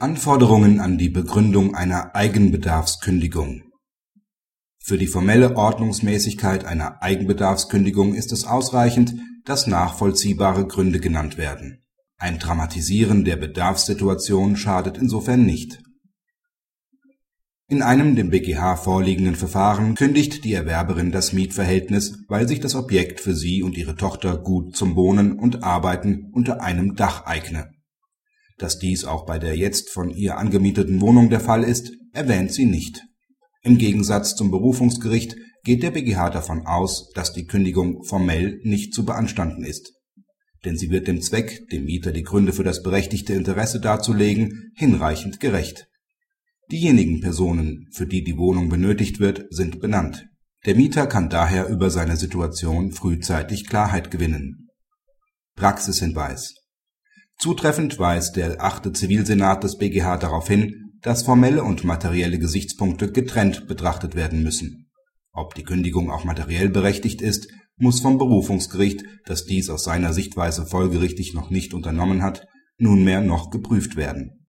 Anforderungen an die Begründung einer Eigenbedarfskündigung Für die formelle Ordnungsmäßigkeit einer Eigenbedarfskündigung ist es ausreichend, dass nachvollziehbare Gründe genannt werden. Ein Dramatisieren der Bedarfssituation schadet insofern nicht. In einem dem BgH vorliegenden Verfahren kündigt die Erwerberin das Mietverhältnis, weil sich das Objekt für sie und ihre Tochter gut zum Wohnen und Arbeiten unter einem Dach eigne dass dies auch bei der jetzt von ihr angemieteten Wohnung der Fall ist, erwähnt sie nicht. Im Gegensatz zum Berufungsgericht geht der BgH davon aus, dass die Kündigung formell nicht zu beanstanden ist. Denn sie wird dem Zweck, dem Mieter die Gründe für das berechtigte Interesse darzulegen, hinreichend gerecht. Diejenigen Personen, für die die Wohnung benötigt wird, sind benannt. Der Mieter kann daher über seine Situation frühzeitig Klarheit gewinnen. Praxishinweis Zutreffend weist der achte Zivilsenat des BgH darauf hin, dass formelle und materielle Gesichtspunkte getrennt betrachtet werden müssen. Ob die Kündigung auch materiell berechtigt ist, muss vom Berufungsgericht, das dies aus seiner Sichtweise folgerichtig noch nicht unternommen hat, nunmehr noch geprüft werden